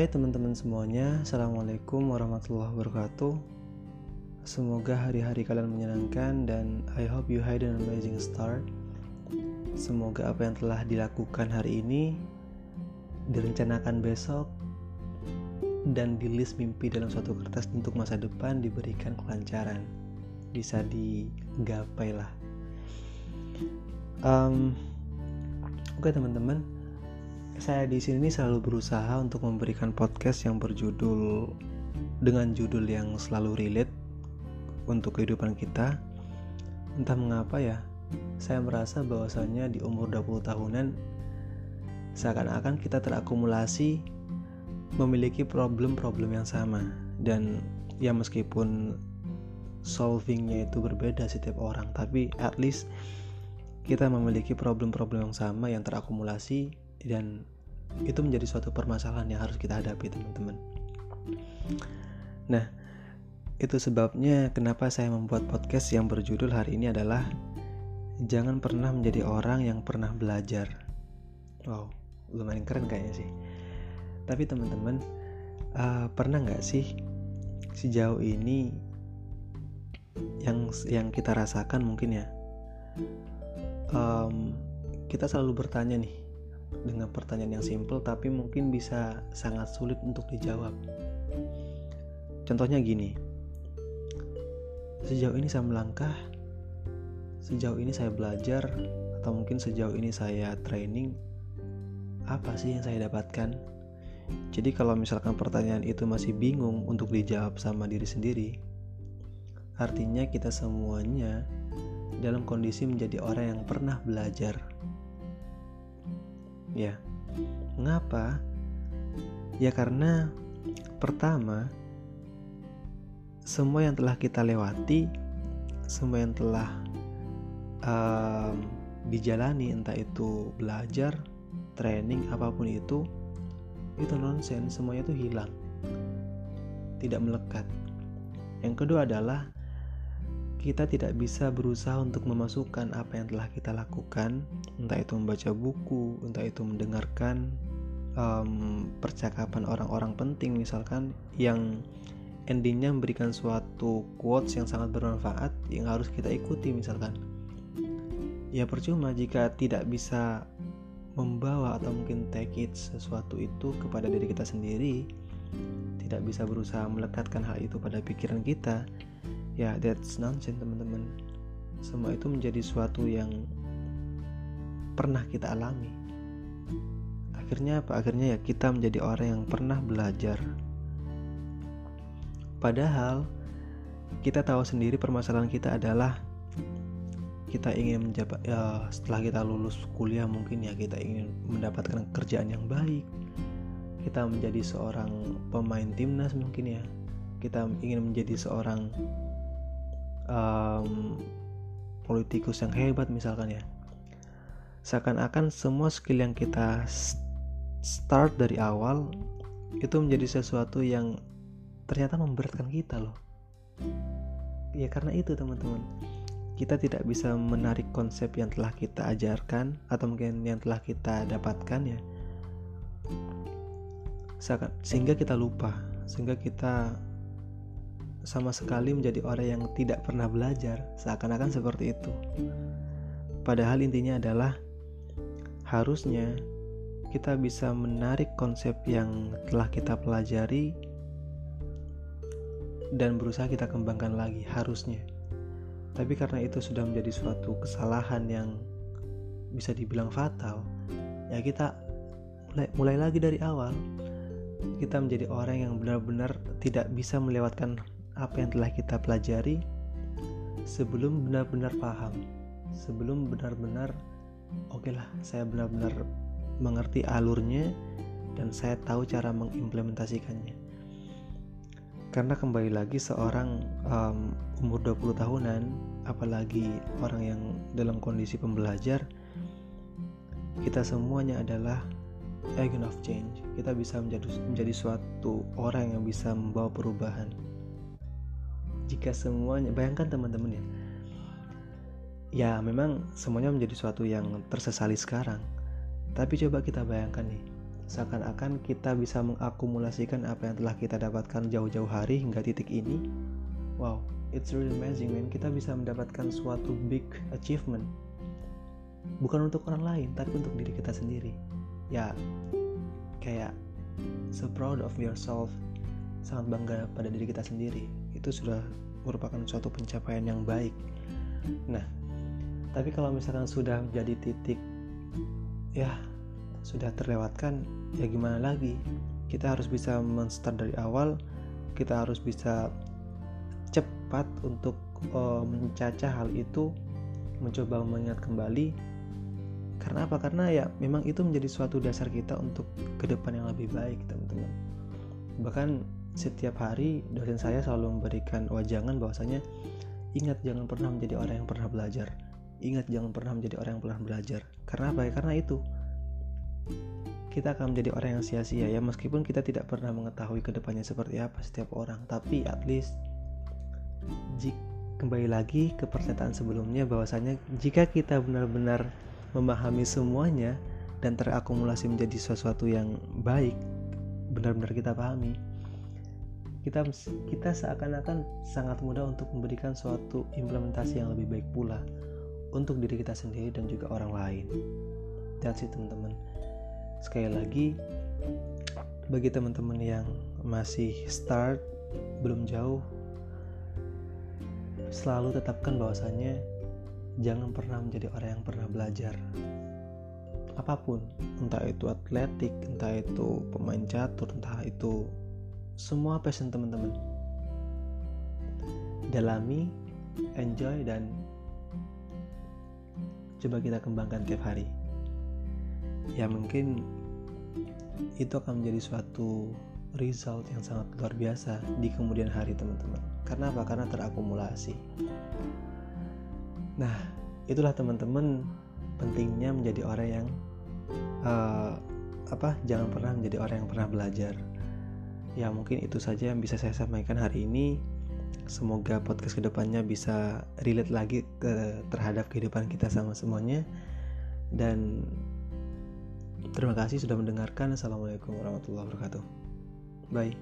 Hai teman-teman semuanya, Assalamualaikum warahmatullahi wabarakatuh. Semoga hari-hari kalian menyenangkan dan I hope you had an amazing start. Semoga apa yang telah dilakukan hari ini Direncanakan besok Dan di list mimpi dalam suatu kertas untuk masa depan diberikan kelancaran. Bisa digapai lah um, Oke teman-teman saya di sini selalu berusaha untuk memberikan podcast yang berjudul dengan judul yang selalu relate untuk kehidupan kita. Entah mengapa ya, saya merasa bahwasanya di umur 20 tahunan seakan-akan kita terakumulasi memiliki problem-problem yang sama dan ya meskipun solvingnya itu berbeda setiap orang tapi at least kita memiliki problem-problem yang sama yang terakumulasi dan itu menjadi suatu permasalahan yang harus kita hadapi teman-teman. Nah itu sebabnya kenapa saya membuat podcast yang berjudul hari ini adalah jangan pernah menjadi orang yang pernah belajar. Wow lumayan keren kayaknya sih. Tapi teman-teman uh, pernah nggak sih sejauh ini yang yang kita rasakan mungkin ya? Um, kita selalu bertanya nih dengan pertanyaan yang simple tapi mungkin bisa sangat sulit untuk dijawab. Contohnya gini. Sejauh ini saya melangkah, sejauh ini saya belajar atau mungkin sejauh ini saya training apa sih yang saya dapatkan? Jadi kalau misalkan pertanyaan itu masih bingung untuk dijawab sama diri sendiri, artinya kita semuanya dalam kondisi menjadi orang yang pernah belajar Ya, mengapa? Ya karena pertama, semua yang telah kita lewati, semua yang telah um, dijalani, entah itu belajar, training, apa pun itu, itu nonsen, semuanya itu hilang, tidak melekat. Yang kedua adalah kita tidak bisa berusaha untuk memasukkan apa yang telah kita lakukan, entah itu membaca buku, entah itu mendengarkan um, percakapan orang-orang penting, misalkan yang endingnya memberikan suatu quotes yang sangat bermanfaat yang harus kita ikuti, misalkan. Ya percuma jika tidak bisa membawa atau mungkin take it sesuatu itu kepada diri kita sendiri, tidak bisa berusaha melekatkan hal itu pada pikiran kita, ya that's nonsense teman-teman. Semua itu menjadi suatu yang pernah kita alami. Akhirnya apa? Akhirnya ya kita menjadi orang yang pernah belajar. Padahal kita tahu sendiri permasalahan kita adalah kita ingin menjabat ya setelah kita lulus kuliah mungkin ya kita ingin mendapatkan kerjaan yang baik. Kita menjadi seorang pemain timnas mungkin ya. Kita ingin menjadi seorang um, politikus yang hebat misalkan ya. Seakan-akan semua skill yang kita start dari awal itu menjadi sesuatu yang ternyata memberatkan kita loh. Ya karena itu teman-teman. Kita tidak bisa menarik konsep yang telah kita ajarkan atau mungkin yang telah kita dapatkan ya. Sehingga kita lupa sehingga kita sama sekali menjadi orang yang tidak pernah belajar, seakan-akan seperti itu. Padahal intinya adalah harusnya kita bisa menarik konsep yang telah kita pelajari dan berusaha kita kembangkan lagi, harusnya. Tapi karena itu sudah menjadi suatu kesalahan yang bisa dibilang fatal, ya kita mulai, mulai lagi dari awal. Kita menjadi orang yang benar-benar tidak bisa melewatkan apa yang telah kita pelajari sebelum benar-benar paham, sebelum benar-benar oke lah, saya benar-benar mengerti alurnya dan saya tahu cara mengimplementasikannya. Karena kembali lagi seorang um, umur 20 tahunan, apalagi orang yang dalam kondisi pembelajar, kita semuanya adalah agent of change. Kita bisa menjadi menjadi suatu orang yang bisa membawa perubahan jika semuanya bayangkan teman-teman ya. Ya memang semuanya menjadi suatu yang tersesali sekarang. Tapi coba kita bayangkan nih seakan-akan kita bisa mengakumulasikan apa yang telah kita dapatkan jauh-jauh hari hingga titik ini. Wow it's really amazing man kita bisa mendapatkan suatu big achievement. Bukan untuk orang lain tapi untuk diri kita sendiri. Ya kayak so proud of yourself sangat bangga pada diri kita sendiri. Itu sudah merupakan suatu pencapaian yang baik. Nah tapi kalau misalkan sudah menjadi titik ya sudah terlewatkan ya gimana lagi? Kita harus bisa menstart dari awal kita harus bisa cepat untuk uh, mencacah hal itu mencoba mengingat kembali. Karena apa? Karena ya memang itu menjadi suatu dasar kita untuk ke depan yang lebih baik teman-teman. Bahkan setiap hari dosen saya selalu memberikan wajangan bahwasanya ingat jangan pernah menjadi orang yang pernah belajar. Ingat jangan pernah menjadi orang yang pernah belajar. Karena apa? Karena itu. Kita akan menjadi orang yang sia-sia ya meskipun kita tidak pernah mengetahui ke depannya seperti apa setiap orang. Tapi at least jika kembali lagi ke pernyataan sebelumnya bahwasanya jika kita benar-benar memahami semuanya dan terakumulasi menjadi sesuatu yang baik benar-benar kita pahami kita kita seakan-akan sangat mudah untuk memberikan suatu implementasi yang lebih baik pula untuk diri kita sendiri dan juga orang lain. Dan sih teman-teman. Sekali lagi bagi teman-teman yang masih start belum jauh selalu tetapkan bahwasanya jangan pernah menjadi orang yang pernah belajar. Apa pun entah itu atletik entah itu pemain catur entah itu semua passion teman-teman. Dalami enjoy dan coba kita kembangkan tiap hari. Ya mungkin itu akan menjadi suatu result yang sangat luar biasa di kemudian hari teman-teman. Karena apa? Karena terakumulasi. Nah itulah teman-teman pentingnya menjadi orang yang uh, apa? Jangan pernah menjadi orang yang pernah belajar ya mungkin itu saja yang bisa saya sampaikan hari ini. Semoga podcast ke depannya bisa relate lagi ke terhadap kehidupan kita sama semuanya. Dan terima kasih sudah mendengarkan. Assalamualaikum warahmatullahi wabarakatuh. Bye